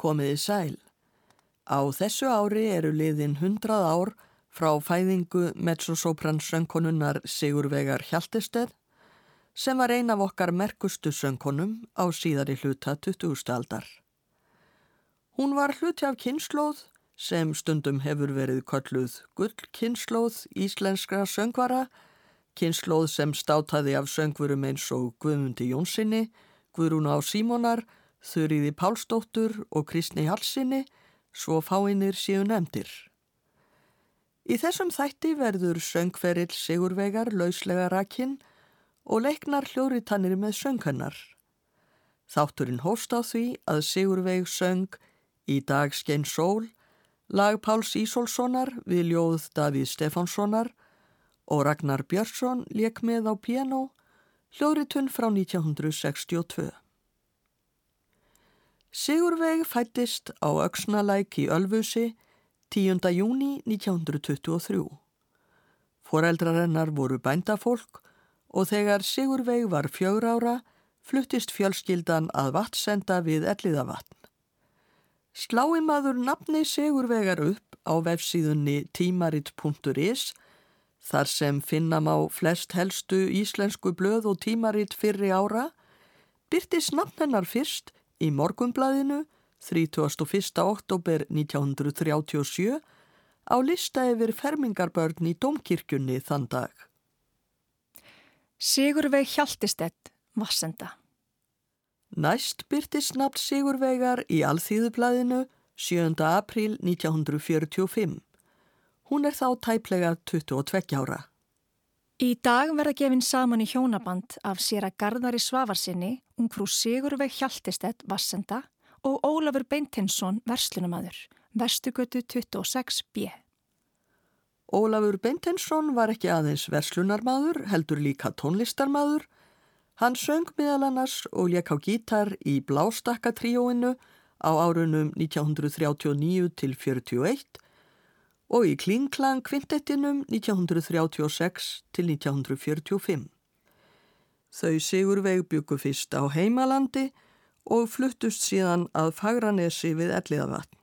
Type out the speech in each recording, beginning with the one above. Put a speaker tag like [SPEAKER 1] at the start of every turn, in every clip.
[SPEAKER 1] komiði sæl. Á þessu ári eru liðin hundrað ár frá fæðingu mezzosopran söngkonunnar Sigurvegar Hjaltesteð sem var ein af okkar merkustu söngkonum á síðari hluta 20. aldar. Hún var hluti af kynnslóð sem stundum hefur verið kölluð gullkynnslóð íslenskra söngvara, kynnslóð sem státaði af söngvurum eins og Guðmundi Jónssoni, Guðrún á Símonar, Þurriði Pálsdóttur og Kristni Halsinni, svo fáinir séu nefndir. Í þessum þætti verður söngferill Sigurvegar lauslega rakinn og leiknar hljóritannir með sönghannar. Þátturinn hóst á því að Sigurveg söng í dag skein sól, lag Páls Ísolssonar við ljóð Davíð Stefánssonar og Ragnar Björnsson leik með á piano, hljóritun frá 1962. Sigurveig fættist á Öksnalæk í Ölfusi 10. júni 1923. Foreldrarennar voru bændafólk og þegar Sigurveig var fjögur ára fluttist fjölskyldan að vatnsenda við Elliðavatn. Slái maður nafni Sigurvegar upp á vefsíðunni tímarit.is þar sem finna má flest helstu íslensku blöð og tímarit fyrri ára, byrtist nafn hennar fyrst Í morgumblaðinu 31. oktober 1937 á lista yfir fermingarbörn í domkirkjunni þann dag.
[SPEAKER 2] Sigurveig Hjaltistett, Vassenda.
[SPEAKER 1] Næst byrtist nafn Sigurveigar í Alþýðublaðinu 7. april 1945. Hún er þá tæplega 22 ára.
[SPEAKER 2] Í dag verða gefinn saman í hjónaband af sér að Garðari Svavarsinni, ungfrú Sigurveig Hjaltestedt Vassenda og Ólafur Beintinsson Verslunamadur, Vestugötu 26b.
[SPEAKER 1] Ólafur Beintinsson var ekki aðeins verslunarmadur, heldur líka tónlistarmadur. Hann söng meðal annars og lék á gítar í Blástakkatrióinu á árunum 1939 til 41 og í Klingklang kvintettinum 1936 til 1945. Þau Sigurveig byggu fyrst á heimalandi og fluttust síðan að Fagranesi við Elliðavatn.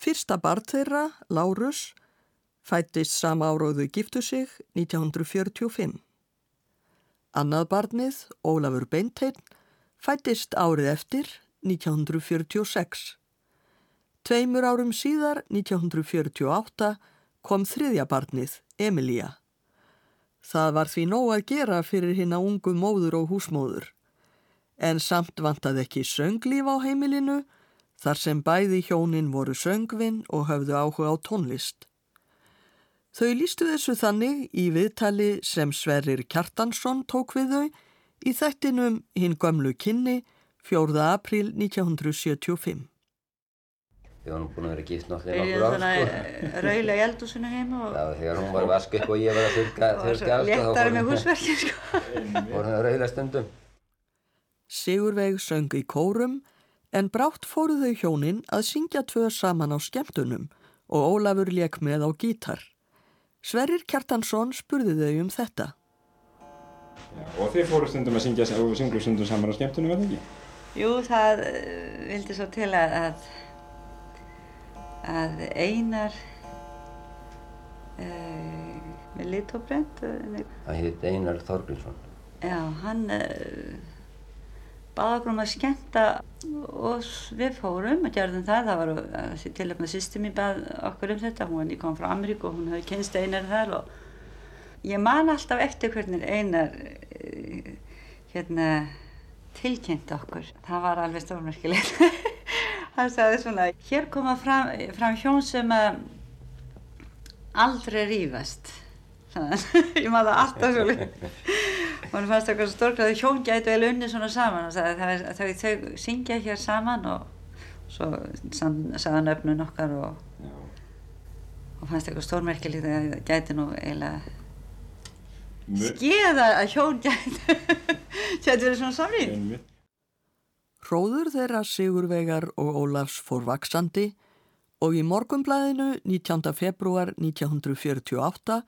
[SPEAKER 1] Fyrsta barn þeirra, Lárus, fættist sama áróðu giftu sig 1945. Annað barnið, Ólafur Beinteinn, fættist árið eftir 1946. Tveimur árum síðar, 1948, kom þriðja barnið, Emilia. Það var því nóg að gera fyrir hinn að ungu móður og húsmóður. En samt vantaði ekki sönglíf á heimilinu, þar sem bæði hjónin voru söngvinn og höfðu áhuga á tónlist. Þau lístu þessu þannig í viðtali sem Sverrir Kjartansson tók við þau í þættinum hinn gömlu kynni 4. april 1975.
[SPEAKER 3] Við varum búin að vera gift náttúrulega nokkur ár,
[SPEAKER 4] sko. Rauðlega í eldúsinu heima og...
[SPEAKER 3] Já, þegar hún var vask upp og ég var að þurka, þurka
[SPEAKER 4] allt og þá léttari með húsverkin, sko.
[SPEAKER 3] Vorum það rauðlega stundum.
[SPEAKER 1] Sigurveig söng í kórum en brátt fóru þau hjónin að syngja tvö saman á skemmtunum og Ólafur leik með á gítar. Sverrir Kjartansson spurði þau um þetta.
[SPEAKER 5] Já, og þið fóru stundum að syngja og synglu stundum saman á skemmtunum, var það ekki?
[SPEAKER 4] Jú, það uh, vildi svo til að, að að Einar uh, með litóbrent
[SPEAKER 3] Það heit Einar Þorgrímsson.
[SPEAKER 4] Já, hann uh, baða okkur um að skemmta og við fórum og gerðum það. Það var þessi tilöfna sýstum í bað okkur um þetta, hún kom frá Ameríku og hún hefði kynst Einar þar og ég man alltaf eftir hvernig Einar uh, hérna tilkynnt okkur. Það var alveg stórmerkilegt hann sagði svona hér koma fram, fram hjón sem aldrei rýfast ég maður alltaf hann fannst eitthvað stórklæði hjón gætu eða unni svona saman. Sagði, það, það, þau syngja hér saman og svo sagði hann öfnun okkar og, og fannst eitthvað stórmerkilegt að gæti nú eiginlega skeða að hjón gæti gæti verið svona samlýn
[SPEAKER 1] Hróður þeirra Sigurvegar og Ólafs fór vaksandi og í morgumblæðinu 19. februar 1948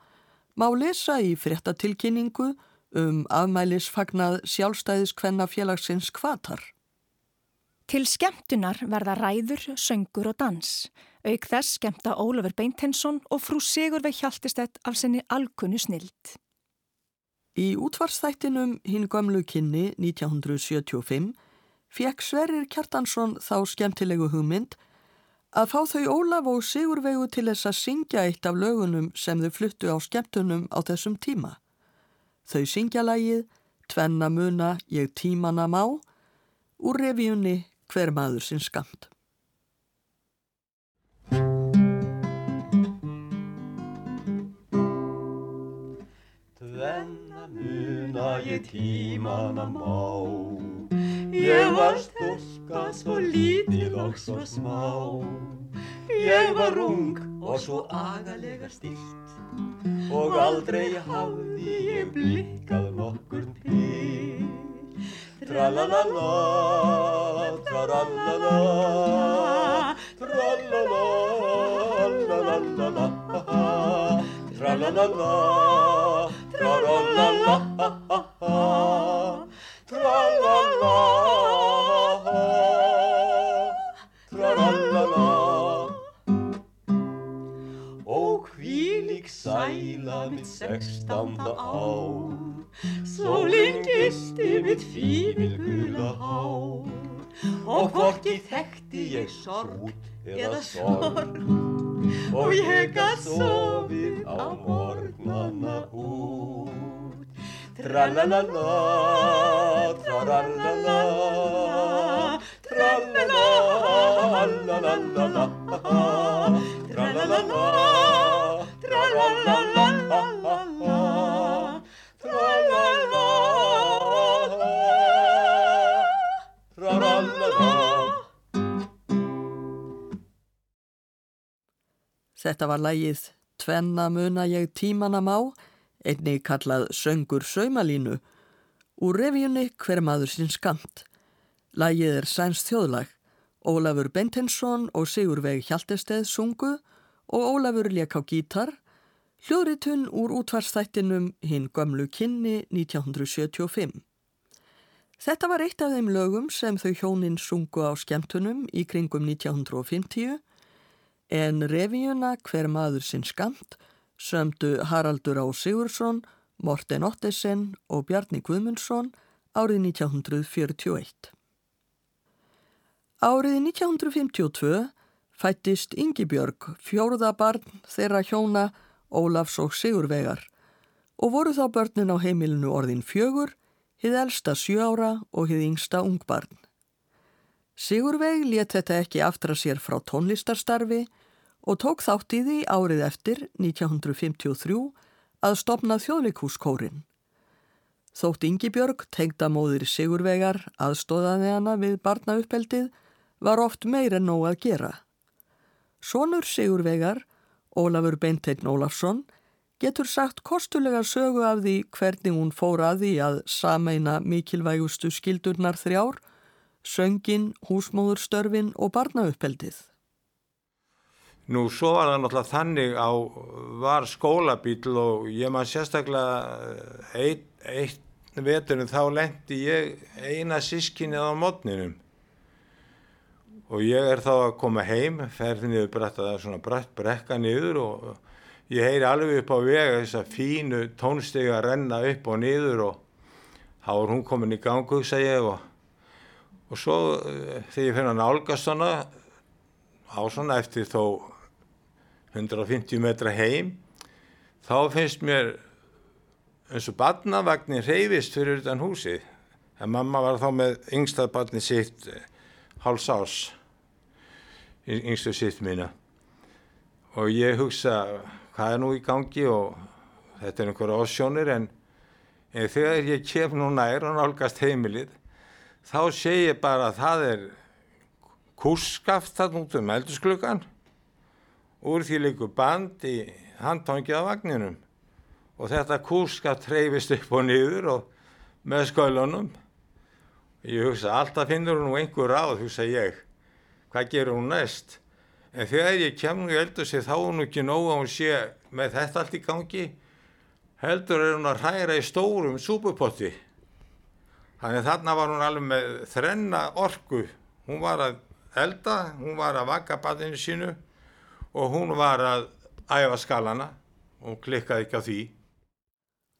[SPEAKER 1] má lesa í fréttatilkynningu um afmælisfagnað sjálfstæðiskvenna félagsins kvatar.
[SPEAKER 2] Til skemmtunar verða ræður, söngur og dans. Auk þess skemmta Ólafur Beintensson og frú Sigurveig Hjaltistett af senni alkunnu snild.
[SPEAKER 1] Í útvarsþættinum hinn gömlu kynni 1975 fekk Sverrir Kjartansson þá skemmtilegu hugmynd að fá þau Ólaf og Sigurveigu til þess að syngja eitt af lögunum sem þau fluttu á skemmtunum á þessum tíma. Þau syngja lagið Tvenna muna ég tímana má úr revíunni hver maður sinn skamt.
[SPEAKER 6] Tvenna muna ég tímana má Ég var stúlka svo lítil og svo smá. Ég var ung og svo agalega stilt Og aldrei hafði ég blikkað nokkur til. Tralalala, tralalala, tralalala, lalalala, tralalala, tralalala, sæla mitt sextanda ár. Sólinn gisti mitt fívilgula hár. Og hvorki þekkti ég sorg eða sorg. Og ég gætt sofið á morgnana út. Tralalala, tralalala, tralalala, tralalala, tralalala,
[SPEAKER 1] Þetta var lægið Tvenna muna ég tímana má, einni kallað Söngur saumalínu, úr revíunni Hver maður sinn skamt. Lægið er Sæns þjóðlag. Ólafur Bentensson og Sigurveig Hjaltesteð sungu og Ólafur lék á gítar, hljóðritun úr útvarstættinum hinn gömlu kynni 1975. Þetta var eitt af þeim lögum sem þau hjónin sungu á skemmtunum í kringum 1950 en revíuna Hver maður sinn skamt sömdu Haraldur Á Sigursson, Morten Ottesen og Bjarni Guðmundsson árið 1941. Árið 1952 fættist Yngibjörg, fjórða barn þeirra hjóna Ólafs og Sigurvegar og voru þá börnin á heimilinu orðin fjögur, hið elsta sjö ára og hið yngsta ungbarn. Sigurveig let þetta ekki aftra sér frá tónlistarstarfi og tók þátt í því árið eftir 1953 að stopna þjóðleikúskórin. Þótt Yngibjörg, tengda móðir Sigurvegar, aðstóðaði hana við barnauppeldið var oft meir en nóg að gera. Sónur Sigurvegar, Ólafur Beinteinn Ólafsson, getur sagt kostulega sögu af því hvernig hún fór að því að sameina mikilvægustu skildurnar þrjár, söngin, húsmóðurstörfin og barnauppeldið.
[SPEAKER 7] Nú svo var það náttúrulega þannig á var skólabíl og ég maður sérstaklega eitt, eitt veturinn þá lendi ég eina sískinni á mótninum og ég er þá að koma heim, ferði niður brett að það er svona brett brekka niður og ég heyri alveg upp á vega þess að fínu tónstegi að renna upp og niður og þá er hún komin í gangu, segi ég og, og svo þegar ég finna nálgast svona á svona eftir þó 150 metra heim þá finnst mér eins og badnavagnir reyfist fyrir utan húsið. En mamma var þá með yngstaðbarni sitt háls ás yngstu sitt mína. Og ég hugsa hvað er nú í gangi og þetta er einhverja ásjónir en, en þegar ég kem nú nær og nálgast heimilið þá sé ég bara að það er kúrskaft þarna út um eldursklugan úr því líku band í handtangið á vagninum. Og þetta kúrskaft treyfist upp og niður og með skölunum. Ég hugsa alltaf finnur hún einhver ráð hugsa ég hvað gerur hún næst? En þegar ég kemur í eldursi þá er hún ekki nóg að hún sé með þetta allt í gangi. Heldur er hún að hræra í stórum súpupotti. Þannig þarna var hún alveg með þrenna orku. Hún var að elda, hún var að vaka badinu sínu og hún var að æfa skalana. Og klikkaði ekki á því.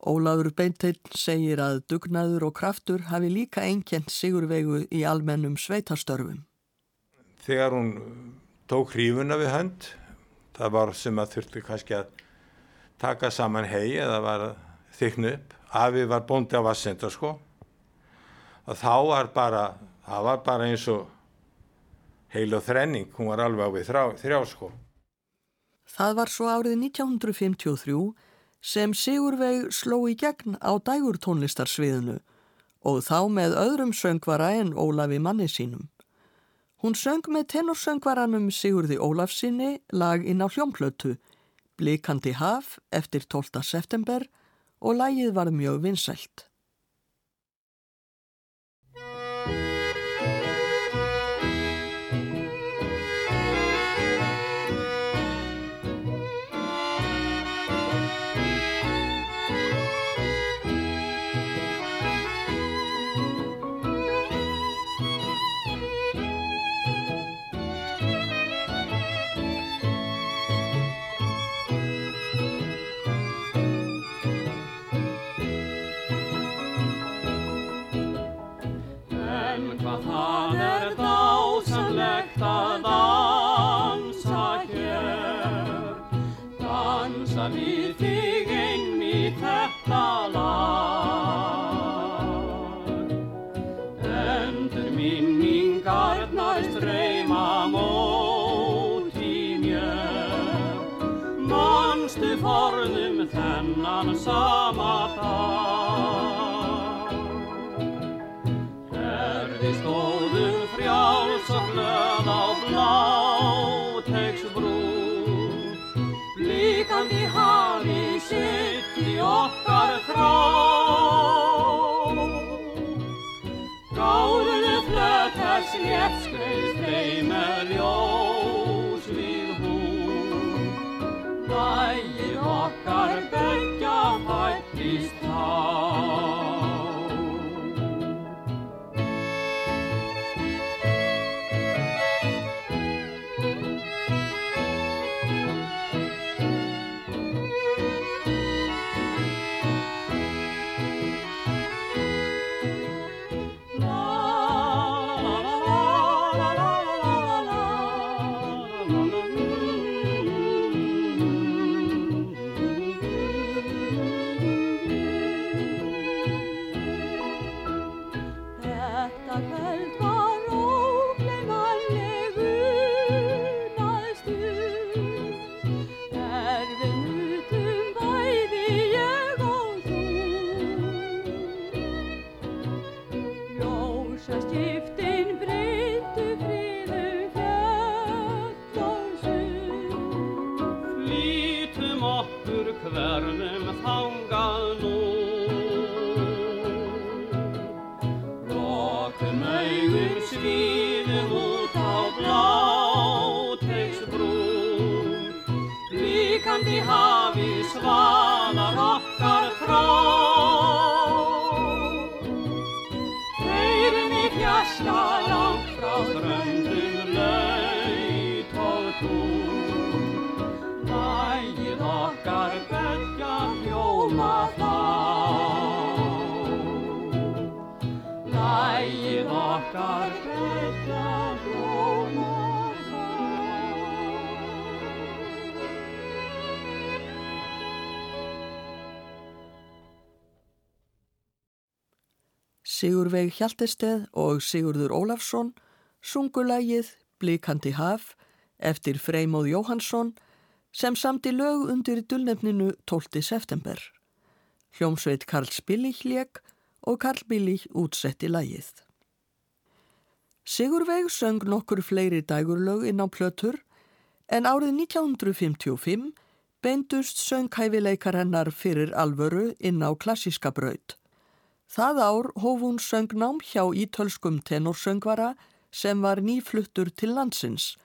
[SPEAKER 8] Óláður Beinteinn segir að dugnaður og kraftur hafi líka einkjent sigurvegu í almennum sveitastörfum.
[SPEAKER 7] Þegar hún tók hrífuna við hönd, það var sem að þurfti kannski að taka saman hei eða var þyknu upp. Afi var bóndi á Vassenda sko. Og þá var bara, það var bara eins og heil og þrenning, hún var alveg á við þrjá, þrjá sko.
[SPEAKER 8] Það var svo árið 1953 sem Sigurveig sló í gegn á dægurtónlistarsviðinu og þá með öðrum söngvara en Ólafi manni sínum. Hún söng með tenorsöngvaranum Sigurði Ólafsinni lag inn á hljómplötu, Blikandi haf eftir 12. september og lagið var mjög vinsælt. hvað það er dásamlegt að dansa hér. Dansa við. Þær okkar begja fættist Sigurveig Hjaltesteð og Sigurður Ólafsson sungulægið Blikandi haf eftir Freymóð Jóhansson sem samti lög undir dullnefninu 12. september. Hljómsveit Karl Spillich leik og Karl Billich útsetti lægið. Sigurveig söng nokkur fleiri dægurlög inn á plötur en árið 1955 beindust sönghæfileikar hennar fyrir alvöru inn á klassíska braut. Það ár hóf hún söngnám hjá ítölskum tenorsöngvara sem var nýfluttur til landsins,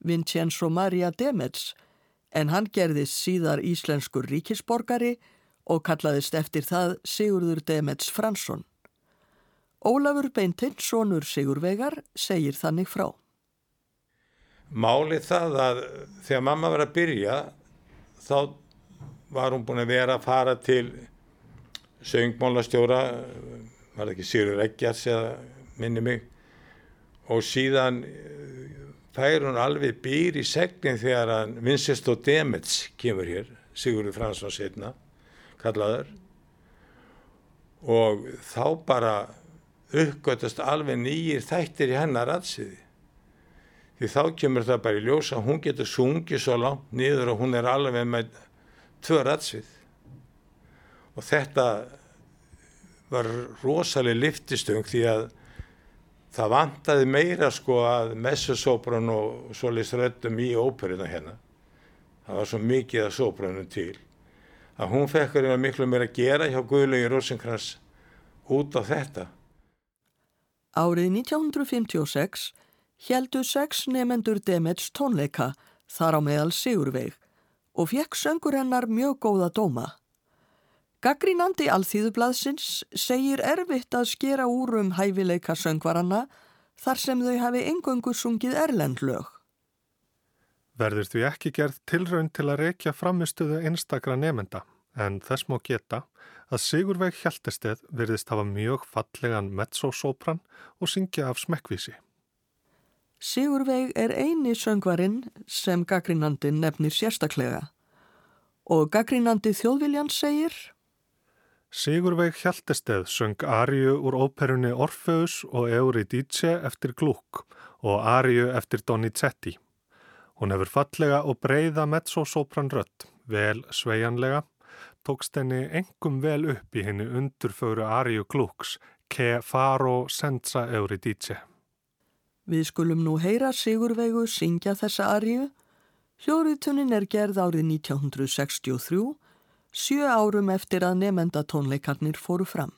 [SPEAKER 8] Vincenzo Maria Demets, en hann gerðist síðar íslenskur ríkisborgari og kallaðist eftir það Sigurður Demets Fransson.
[SPEAKER 1] Ólafur Beintinn, sonur Sigurvegar, segir þannig frá.
[SPEAKER 7] Málið það að þegar mamma var að byrja þá var hún búin að vera að fara til söngmálastjóra, var það ekki Sýrur Eggjars eða minni mig og síðan fær hún alveg býr í segnin þegar hann Vincent og Demets kemur hér, Sigurður Fransson setna, kallaður. Og þá bara uppgötast alveg nýjir þættir í hennar aðsiði því þá kemur það bara í ljósa hún getur sungið svo langt niður og hún er alveg með tvö aðsið og þetta var rosalega liftistöng því að það vantaði meira sko að messasóbran og svolítið röttum í óperuna hérna. Það var svo mikið að sóbranum til að hún fekkar yfir miklu meira að gera hjá Guðlaugi Rosenkrantz út á þetta
[SPEAKER 1] Árið 1956 heldu sex nefendur Demets tónleika þar á meðal Sigurveig og fekk söngur hennar mjög góða dóma. Gaggrínandi alþýðublaðsins segir erfitt að skera úr um hæfileika söngvaranna þar sem þau hafi engöngu sungið erlendlög.
[SPEAKER 9] Verður því ekki gerð tilraun til að reykja framistuðu einstakra nefenda en þess má geta að Sigurveig Hjaltesteð verðist hafa mjög fallegan mezzosopran og syngja af smekkvísi.
[SPEAKER 1] Sigurveig er eini söngvarinn sem gaggrínandin nefnir sérstaklega og gaggrínandi þjóðviljan segir
[SPEAKER 9] Sigurveig Hjaltesteð söng Ariu úr óperunni Orfeus og Euridice eftir Gluck og Ariu eftir Donizetti. Hún hefur fallega og breyða mezzosopran rött, vel sveianlega, tókst henni engum vel upp í henni undurföru Ariu Glucks, Ke Faro Senza Euridice.
[SPEAKER 1] Við skulum nú heyra Sigurveigu syngja þessa arju. Hljóriðtunin er gerð árið 1963, sjö árum eftir að nefenda tónleikarnir fóru fram.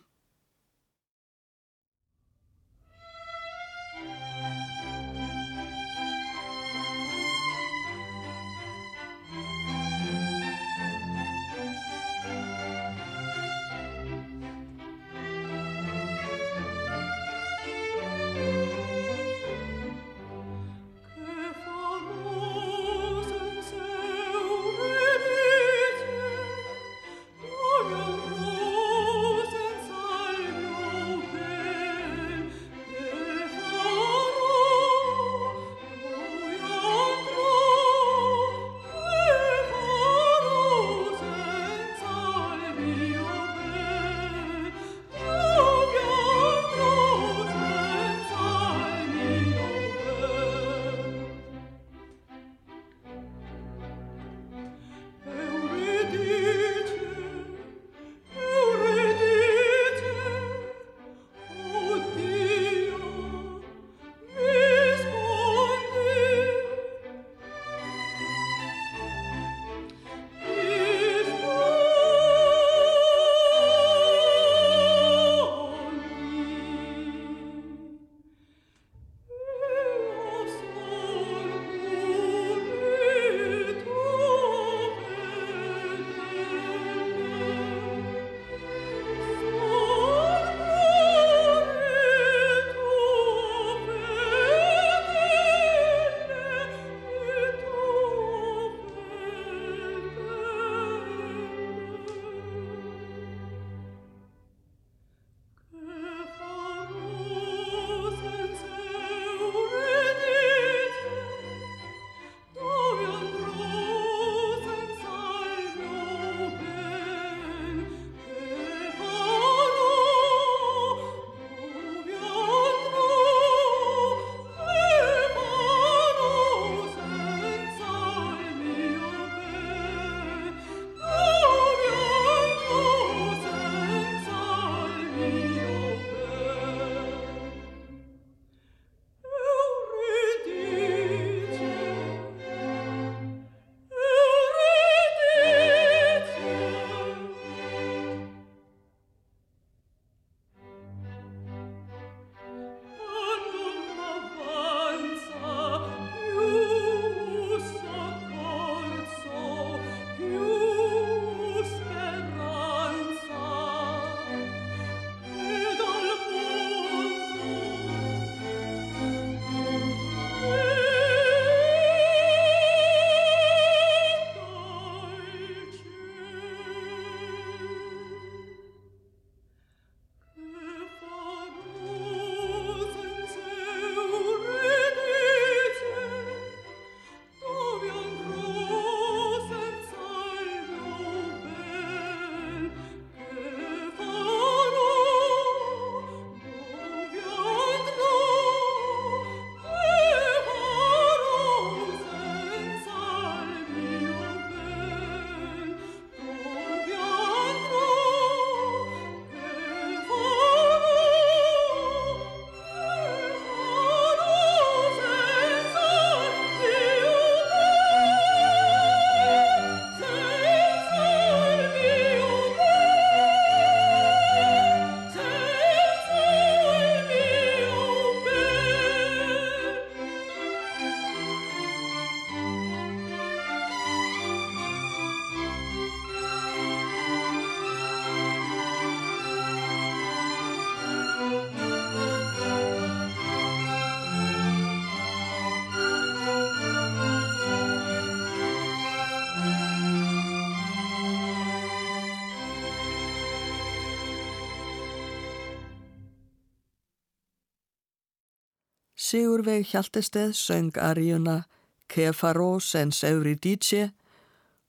[SPEAKER 1] Sigurveig Hjaltesteð söng aríuna Kefaro sens Euridíce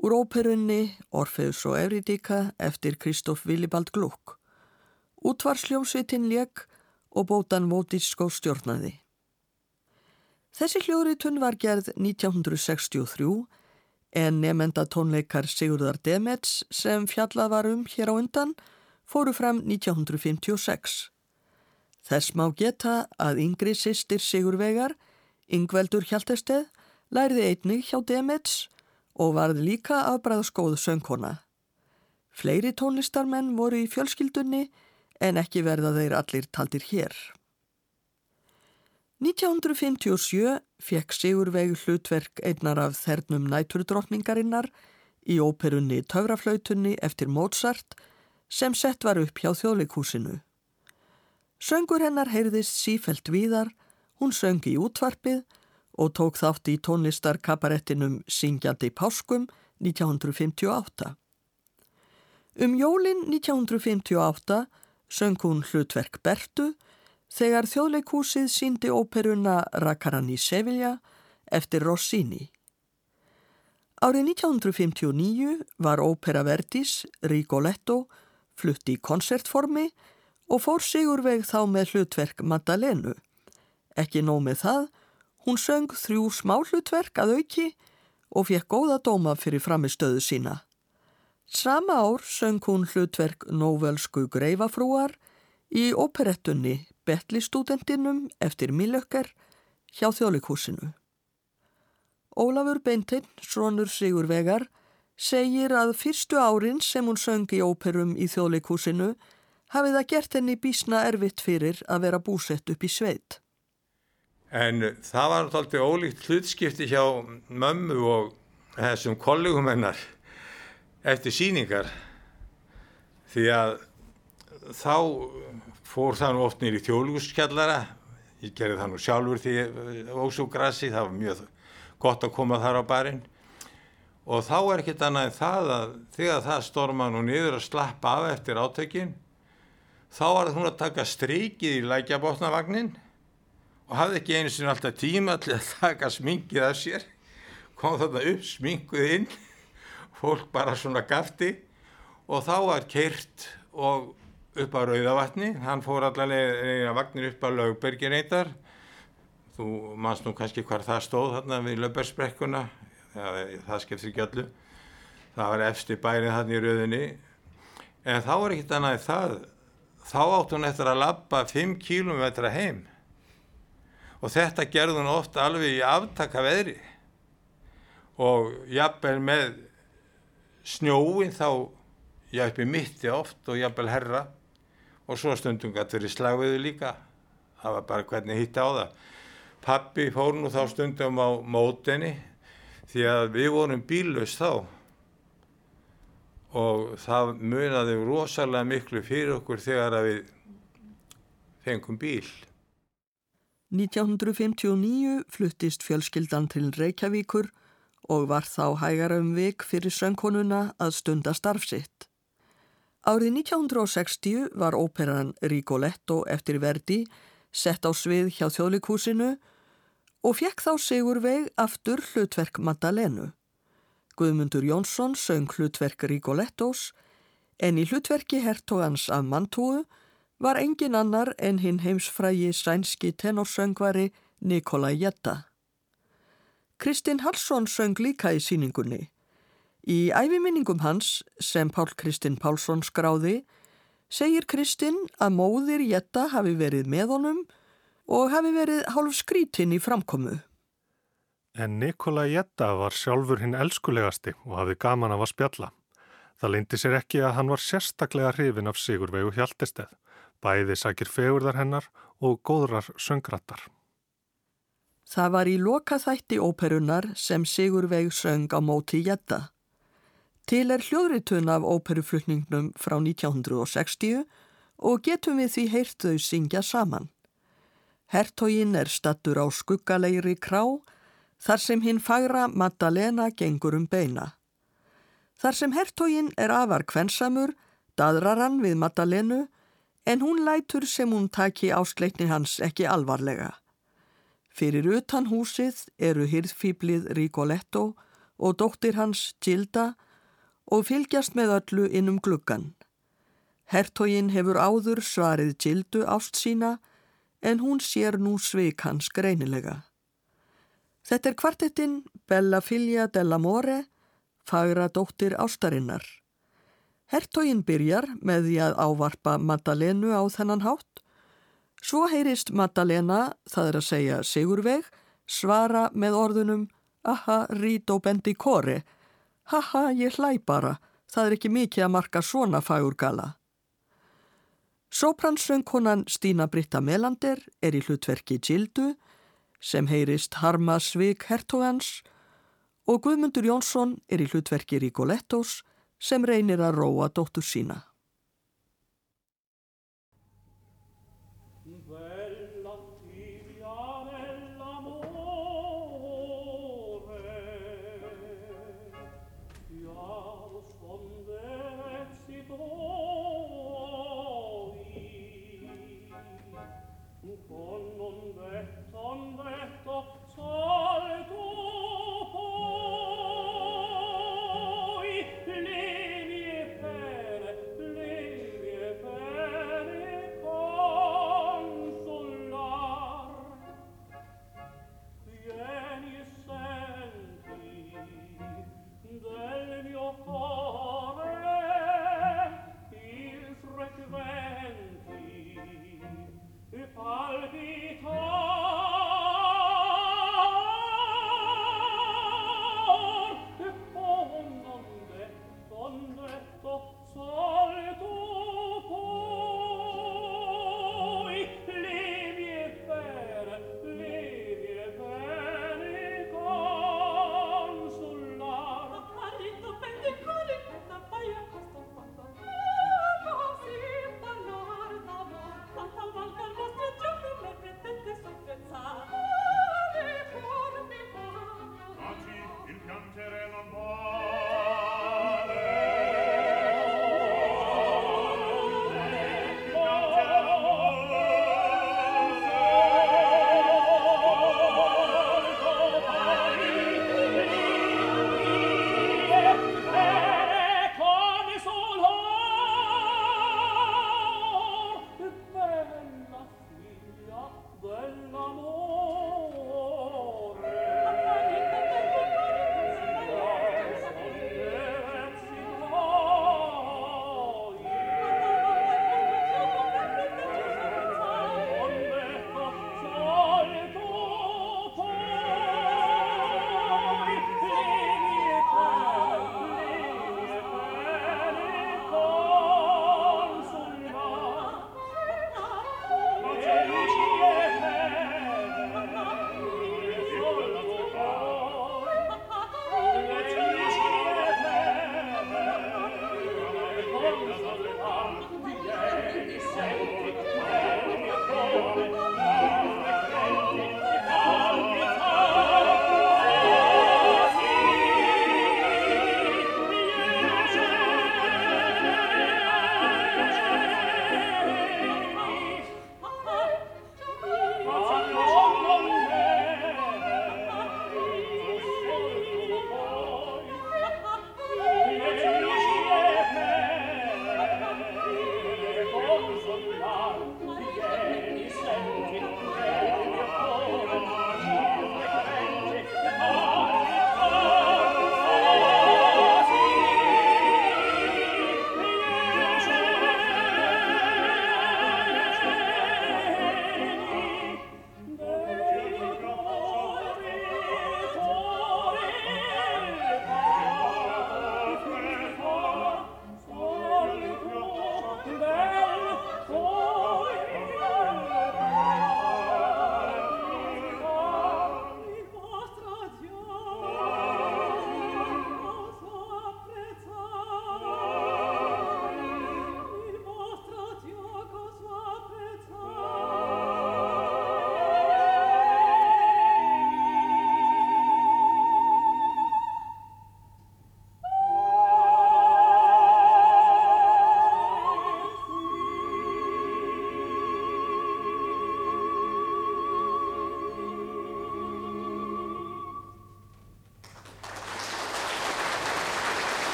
[SPEAKER 1] úr óperunni Orfeus og Euridíka eftir Kristóf Willibald Gluck. Útvarsljósvitinn leik og bótan Mótískó stjórnaði. Þessi hljóðritun var gerð 1963 en nefnda tónleikar Sigurðar Demets sem fjallað var um hér á undan fóru fram 1956. Þess má geta að yngri sýstir Sigurvegar, Yngveldur Hjaltesteð, lærði einnig hjá Demets og varð líka afbræðaskóð söngkona. Fleiri tónlistarmenn voru í fjölskyldunni en ekki verða þeir allir taldir hér. 1957 fekk Sigurveig hlutverk einnar af þernum næturdrottningarinnar í óperunni Tauraflautunni eftir Mozart sem sett var upp hjá þjóðleikúsinu. Söngur hennar heyrðist sífelt víðar, hún söngi í útvarpið og tók þátt í tónlistarkabarettinum Syngjandi Páskum 1958. Um jólin 1958 söng hún hlutverk Bertu þegar þjóðleikúsið síndi óperuna Rakaran í Sevilla eftir Rossini. Árið 1959 var ópera Verdis, Rigoletto, flutt í konsertformi og fór Sigurveig þá með hlutverk Maddalenu. Ekki nóg með það, hún söng þrjú smá hlutverk að auki og fekk góða dóma fyrir framistöðu sína. Sama ár söng hún hlutverk Nóvelsku greifafrúar í operettunni Betli-stúdendinum eftir Milökker hjá þjólikúsinu. Ólafur Beintinn, svonur Sigur Vegar, segir að fyrstu árin sem hún söng í óperum í þjólikúsinu hafið það gert henni bísna erfitt fyrir að vera búsett upp í sveit.
[SPEAKER 7] En það var náttúrulega ólíkt hlutskipti hjá mömmu og þessum kollegum hennar eftir síningar því að þá fór það nú oft nýri þjóðlúskjallara ég gerði það nú sjálfur því ósúgrassi, það var mjög gott að koma þar á barinn og þá er ekkert annað en það að þegar það storma nú niður að slappa af eftir átökin þá var hún að taka strykið í lækjabotnavagnin og hafði ekki einu sinni alltaf tíma til að taka sminkið af sér. Kom þarna upp sminkuð inn fólk bara svona gafti og þá var keirt og upp á Rauðavatni, hann fór allavega vagnir upp á Laugbergin eittar þú mannst nú kannski hvar það stóð þarna við Laugbergsbrekkuna. Það, það skiptir ekki öllu. Það var efsti bærið þarna í Rauðinni en þá var ekkit annað það þá átt hún eftir að lappa 5 km heim. Og þetta gerði hún ofta alveg í aftaka veðri. Og jafnvel með snjóin þá uppi mitti oft og jafnvel herra. Og svo stundum gæti verið slagviðu líka. Það var bara hvernig hitti á það. Pappi fór nú þá stundum á mótenni því að við vorum bílaus þá og það munaði rosalega miklu fyrir okkur þegar að við fengum bíl
[SPEAKER 1] 1959 fluttist fjölskyldan til Reykjavíkur og var þá hægara um vik fyrir söngkonuna að stunda starfsitt. Árið 1960 var óperan Rigoletto eftir Verdi sett á svið hjá þjóðlikúsinu og fekk þá Sigurveig aftur hlutverk Maddalenu. Guðmundur Jónsson söng hlutverk Rigolettos en í hlutverki hertogans af Mantúu var engin annar en hinn heimsfrægi sænski tenorsöngvari Nikola Jetta. Kristinn Hallsson söng líka í síningunni Í æfiminningum hans, sem Pál Kristinn Pálsson skráði, segir Kristinn að móðir Jetta hafi verið með honum og hafi verið hálf skrítinn í framkomu.
[SPEAKER 9] En Nikola Jetta var sjálfur hinn elskulegasti og hafi gaman af að spjalla. Það lindi sér ekki að hann var sérstaklega hrifin af Sigurvegu Hjaltesteð, bæði sakir fegurðar hennar og góðrar söngrattar.
[SPEAKER 1] Það var í loka þætti óperunar sem Sigurveg söng á móti Jetta. Til er hljóðritun af óperuflutningnum frá 1960 og getum við því heyrt þau syngja saman. Hertógin er stattur á skuggalegri krá þar sem hinn fagra Maddalena gengur um beina. Þar sem hertógin er afar kvensamur, dadrar hann við Maddalenu en hún lætur sem hún taki ásleikni hans ekki alvarlega.
[SPEAKER 6] Fyrir utan húsið eru hyrðfýblið Rigoletto og dóttir hans Gilda og fylgjast með öllu innum gluggan. Hertogin hefur áður svarið Gildu ást sína en hún sér nú sveik hans greinilega. Þetta er kvartettinn Bella Figlia dell'Amore, fagra dóttir ástarinnar. Hertogin byrjar með því að ávarpa Maddalenu á þennan hátt. Svo heyrist Maddalena, það er að segja Sigurveg, svara með orðunum Aha, rít og bendi kori. Haha, ég hlæ bara. Það er ekki mikið að marka svona fagurgala. Sópransöngkonan Stína Britta Melander er í hlutverki Gildu sem heyrist Harma Svig Hertogans og Guðmundur Jónsson er í hlutverki Rigolettos sem reynir að róa dóttur sína.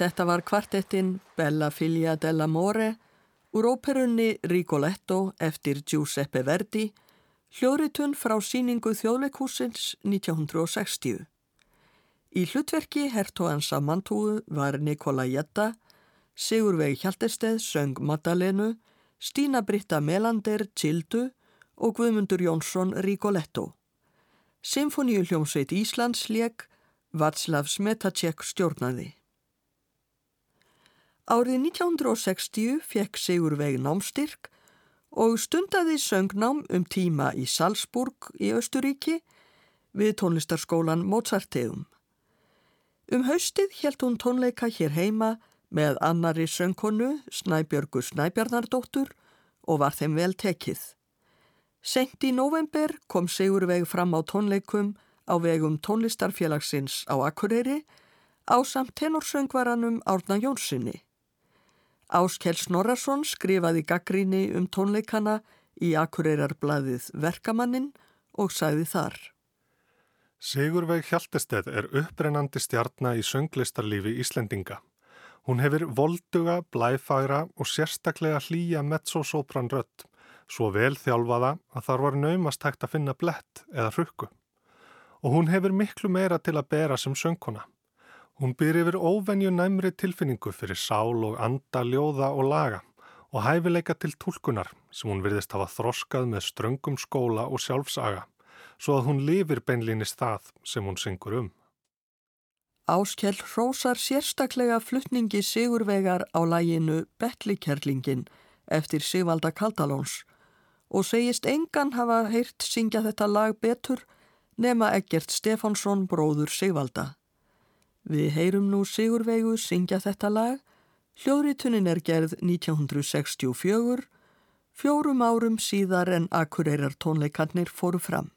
[SPEAKER 1] Þetta var kvartettinn Bella Figlia dell'Amore úr óperunni Rigoletto eftir Giuseppe Verdi, hljóðritun frá síningu þjóðleikúsins 1960. Í hlutverki hertóans af mantúu var Nikola Jetta, Sigurveig Hjaltesteð söng Maddalenu, Stína Britta Melander Tsildu og Guðmundur Jónsson Rigoletto. Symfoníu hljómsveit Íslands leik Václav Smetacek stjórnaði. Árið 1960 fekk Sigurveig námstyrk og stundaði söngnám um tíma í Salzburg í Östuríki við tónlistarskólan Mozarteum. Um haustið helt hún tónleika hér heima með annari söngkonu Snæbjörgu Snæbjarnardóttur og var þeim vel tekið. Sent í november kom Sigurveig fram á tónleikum á vegum tónlistarfélagsins á Akureyri á samt tenorsöngvaranum Árna Jónssoni. Áskell Snorarsson skrifaði gaggríni um tónleikana í Akureyrarbladið Verkamannin og sagði þar.
[SPEAKER 9] Sigurveig Hjaltesteð er upprennandi stjarnar í sönglistarlífi Íslendinga. Hún hefur volduga, blæfæra og sérstaklega hlýja mezzosopran rött, svo vel þjálfaða að þar var naumast hægt að finna blett eða hrukku. Og hún hefur miklu meira til að bera sem söngkona. Hún byr yfir óvenju næmri tilfinningu fyrir sál og anda, ljóða og laga og hæfileika til tólkunar sem hún virðist hafa þroskað með ströngum skóla og sjálfsaga svo að hún lifir beinlýnist það sem hún syngur um.
[SPEAKER 1] Áskell hrósar sérstaklega fluttningi Sigurvegar á læginu Bettlikerlingin eftir Sigvalda Kaldalóns og segist engan hafa heyrt syngja þetta lag betur nema Egert Stefánsson bróður Sigvalda. Við heyrum nú Sigurveigu syngja þetta lag. Hljóðritunin er gerð 1964, fjórum árum síðar en akureyrar tónleikarnir fóru fram.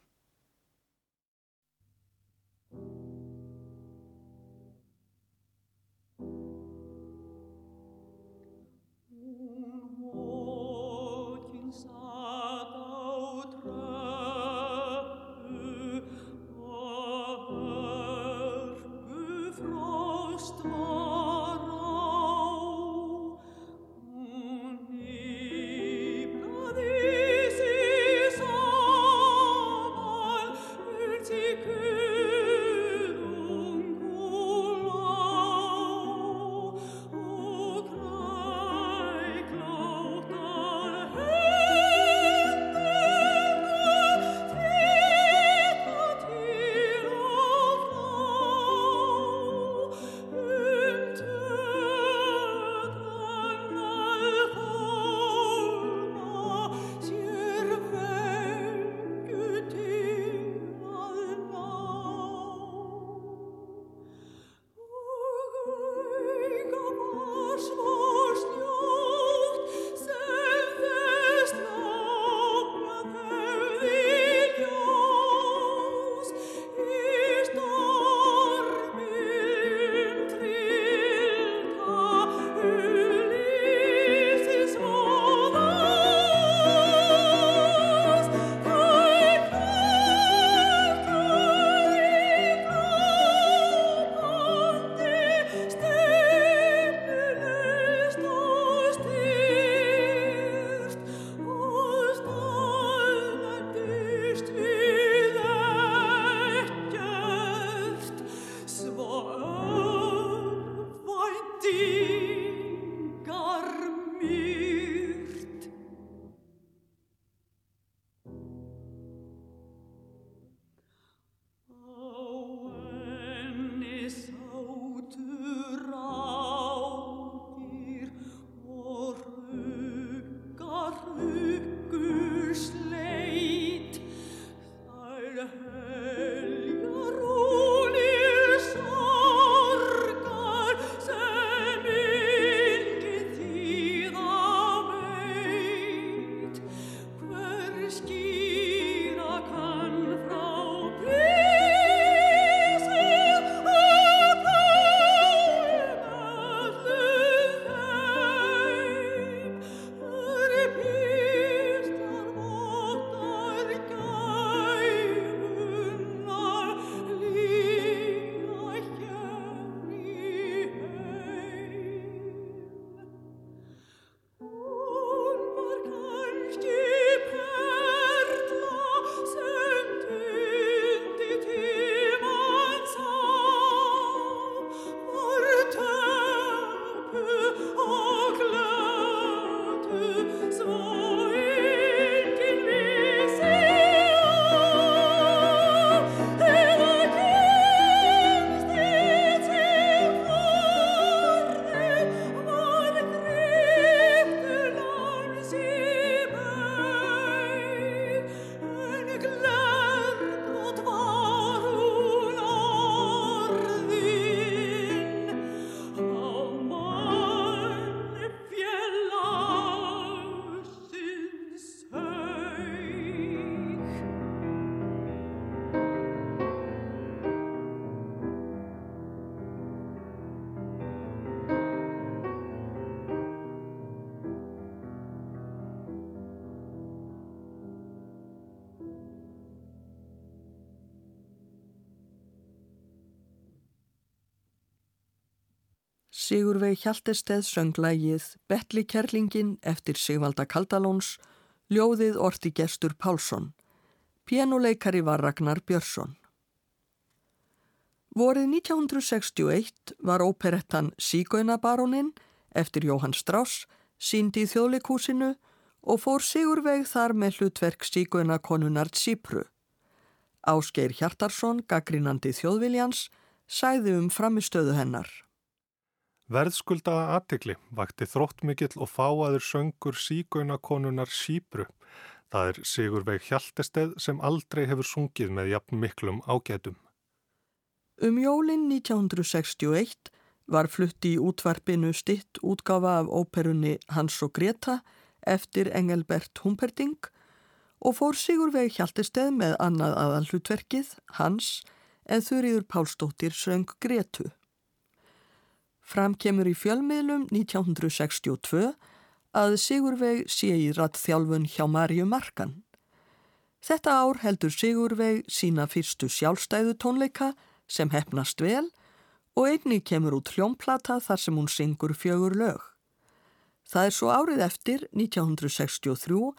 [SPEAKER 1] Sigurveig Hjaltesteð sönglægið Betli Kerlingin eftir Sigvalda Kaldalóns, ljóðið Orti Gestur Pálsson. Pianuleikari var Ragnar Björnsson. Vorið 1961 var óperettan Sígaunabarónin eftir Jóhann Strauss síndi í þjóðleikúsinu og fór Sigurveig þar með hlutverk Sígaunakonunar Tsípru. Ásgeir Hjartarsson, gaggrínandi þjóðviljans, sæði um framistöðu hennar.
[SPEAKER 9] Verðskuldaða aðtikli vakti þróttmikill og fáaður söngur sígaunakonunar Sípru. Það er Sigurveig Hjaltesteð sem aldrei hefur sungið með jafn miklum ágætum.
[SPEAKER 1] Um jólinn 1961 var flutti í útvarpinu stitt útgafa af óperunni Hans og Greta eftir Engelbert Humperding og fór Sigurveig Hjaltesteð með annað aðalhlutverkið, Hans, en þurriður Pálsdóttir söng Gretu. Framkemur í fjölmiðlum 1962 að Sigurveig sé í rattþjálfun hjá Marju Markan. Þetta ár heldur Sigurveig sína fyrstu sjálfstæðu tónleika sem hefnast vel og einni kemur út hljómplata þar sem hún syngur fjögur lög. Það er svo árið eftir, 1963,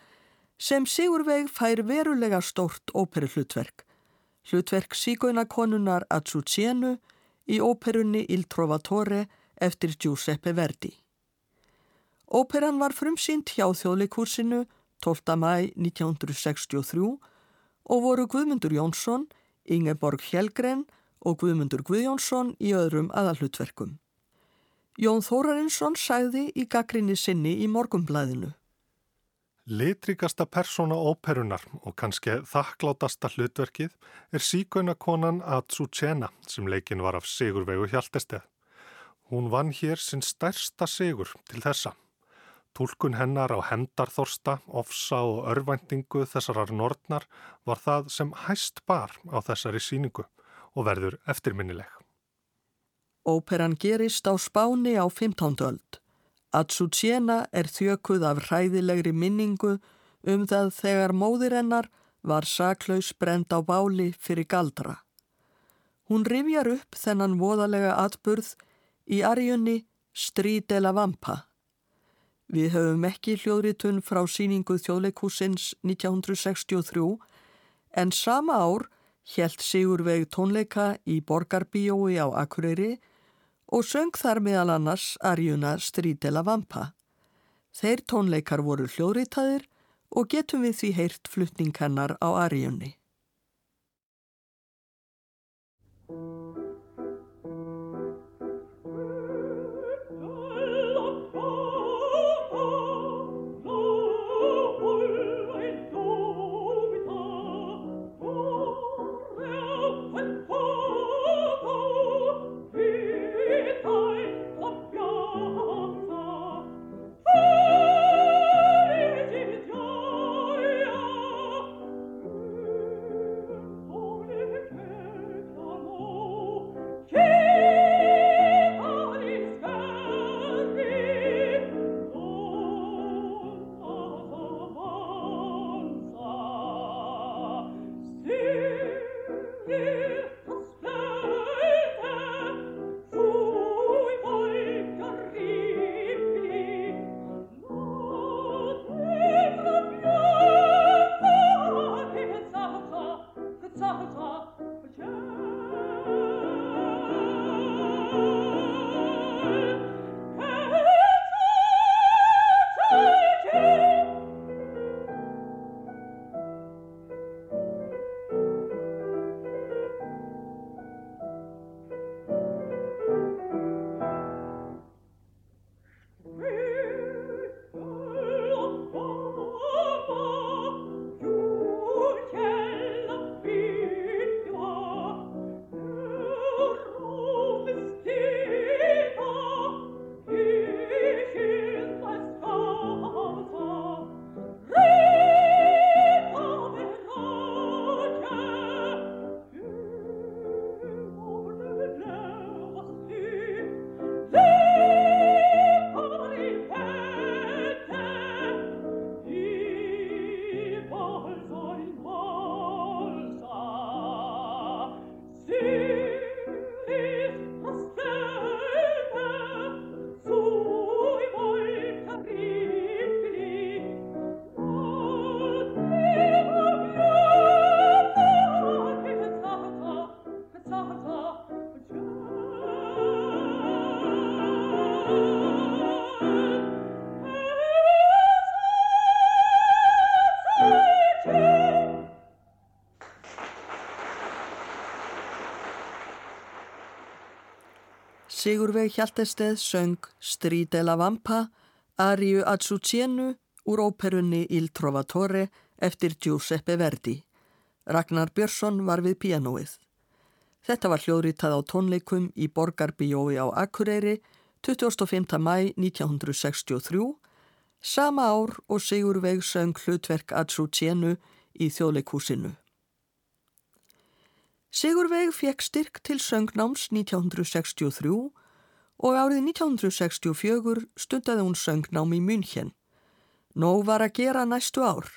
[SPEAKER 1] sem Sigurveig fær verulega stórt óperu hlutverk. Hlutverk sígóinakonunar Azucenu í óperunni Il Trovatore eftir Giuseppe Verdi. Óperan var frumsýnt hjá þjóðleikursinu 12. mæ 1963 og voru Guðmundur Jónsson, Ingeborg Hjelgren og Guðmundur Guðjónsson í öðrum aðalhutverkum. Jón Þórarinsson sæði í gaggrinni sinni í morgumblæðinu.
[SPEAKER 9] Litrikasta persóna óperunar og kannski þakklátasta hlutverkið er síkaunakonan Atsuchena sem leikin var af Sigurvegu Hjaltesteð. Hún vann hér sinn stærsta sigur til þessa. Tólkun hennar á hendarþorsta, ofsa og örvæntingu þessarar nortnar var það sem hæst bar á þessari síningu og verður eftirminnileg.
[SPEAKER 1] Óperan gerist á spáni á 15. öld. Atsútsjena er þjökuð af hræðilegri minningu um það þegar móðirennar var saklaus brend á báli fyrir galdra. Hún rifjar upp þennan voðalega atburð í arjunni Strídela Vampa. Við höfum ekki hljóðritun frá síningu þjóðleikúsins 1963 en sama ár Hjælt Sigurveig tónleika í Borgarbíói á Akureyri og söng þar meðal annars Arjuna Strídela Vampa. Þeir tónleikar voru hljóðritaðir og getum við því heyrt flutning hennar á Arjunni. Sigurveig Hjaltesteð söng Strídela Vampa, Ariu Azucienu úr óperunni Il Trovatore eftir Giuseppe Verdi. Ragnar Björnsson var við pianoið. Þetta var hljóðritað á tónleikum í Borgarbíói á Akureyri 25. mæ 1963, sama ár og Sigurveig söng hlutverk Azucienu í þjóðleikúsinu. Sigurveig fekk styrk til söngnáms 1963 og árið 1964 stundaði hún söngnám í München. Nó var að gera næstu ár.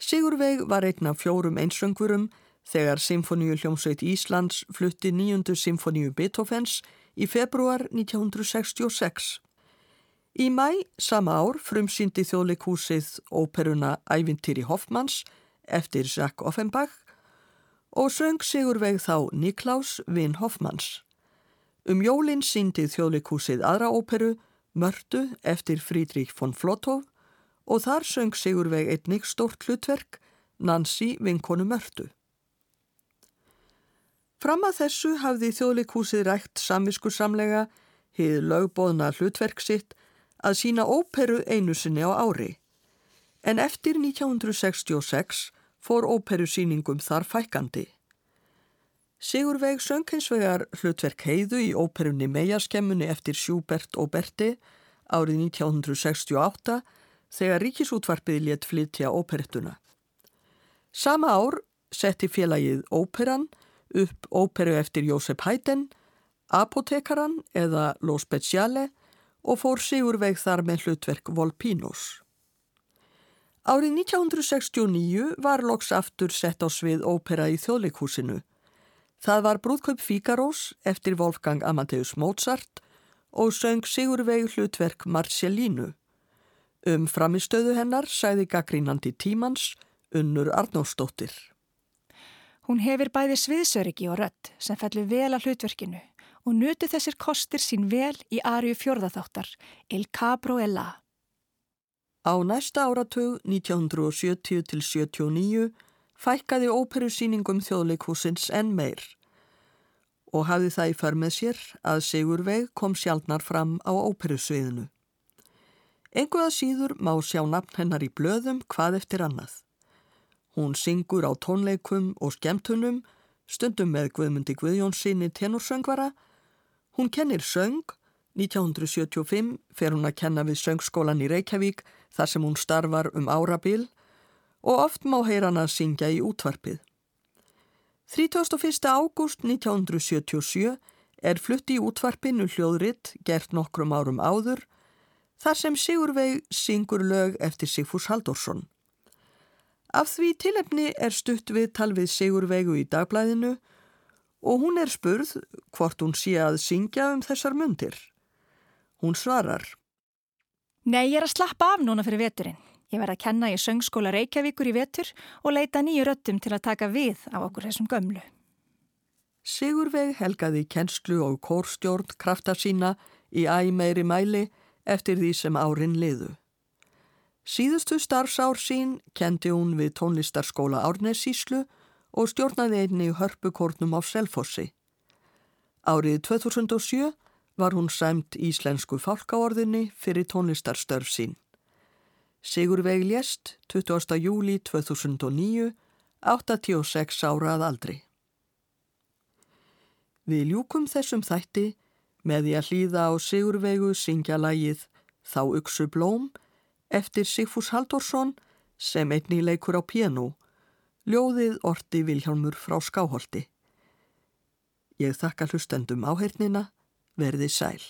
[SPEAKER 1] Sigurveig var einn af fjórum einsöngurum þegar Symfoníu hljómsveit Íslands flutti nýjundu Symfoníu Beethovens í februar 1966. Í mæ sama ár frumsýndi þjóðleikúsið óperuna Ævintýri Hoffmanns eftir Jacques Offenbach og söng Sigurveig þá Niklaus Vinn Hoffmanns. Um jólinn síndi þjóðleikúsið aðra óperu, Mördu eftir Frídrík von Flotov og þar söng Sigurveig einnig stórt hlutverk, Nancy vinkonu Mördu. Fram að þessu hafði þjóðleikúsið rægt samvisku samlega, hið lögbóðna hlutverk sitt, að sína óperu einu sinni á ári. En eftir 1966 fór óperusýningum þar fækandi. Sigurveig söng hins vegar hlutverk heiðu í óperunni Meiaskemmunni eftir Sjúbert og Berti árið 1968 þegar ríkisútvarpið létt flytja óperettuna. Sama ár setti félagið óperan upp óperu eftir Jósef Haydn, Apotekaran eða Lo Speciale og fór Sigurveig þar með hlutverk Volpínos. Árið 1969 var loks aftur sett á svið ópera í þjóðleikhúsinu. Það var brúðkaup Fíkarós eftir Wolfgang Amadeus Mozart og söng Sigurveig hlutverk Marcellínu. Um framistöðu hennar sæði gaggrínandi tímans Unnur Arnósdóttir.
[SPEAKER 2] Hún hefur bæði sviðsöryggi og rött sem fellur vel að hlutverkinu og nutu þessir kostir sín vel í ariu fjörðatháttar Il Cabro e La.
[SPEAKER 1] Á næsta áratug 1970-79 fækkaði óperusýningum þjóðleikhúsins enn meir og hafði það í för með sér að Sigurveig kom sjálfnar fram á óperusviðinu. Enguða síður má sjá nafn hennar í blöðum hvað eftir annað. Hún syngur á tónleikum og skemtunum, stundum með Guðmundi Guðjónssoni tenorsöngvara. Hún kennir söng 1975 fer hún að kenna við söngskólan í Reykjavík þar sem hún starfar um árabil og oft má heyra hann að syngja í útvarpið. 31. ágúst 1977 er flutti í útvarpinu hljóðritt gert nokkrum árum áður þar sem Sigurveig syngur lög eftir Sigfús Haldorsson. Af því tilefni er stutt við tal við Sigurveigu í dagblæðinu og hún er spurð hvort hún sé að syngja um þessar myndir. Hún svarar.
[SPEAKER 2] Nei, ég er að slappa af núna fyrir veturinn. Ég verð að kenna í söngskóla Reykjavíkur í vetur og leita nýju röttum til að taka við af okkur þessum gömlu.
[SPEAKER 1] Sigurveig helgaði kennslu og kórstjórn krafta sína í æmeiri mæli eftir því sem árin liðu. Síðustu starfsár sín kendi hún við tónlistarskóla Árnessíslu og stjórnaði einni hörpukórnum á Selfossi. Árið 2007 var hún sæmt íslensku fálkaorðinni fyrir tónlistarstörf sín. Sigurveig lést 20. júli 2009, 86 árað aldri. Við ljúkum þessum þætti með því að hlýða á Sigurveigu syngja lagið Þá uksu blóm eftir Sigfús Haldorsson sem einni leikur á piano, ljóðið orti Vilhjálmur frá Skáholti. Ég þakka hlustendum áhernina verði sæl.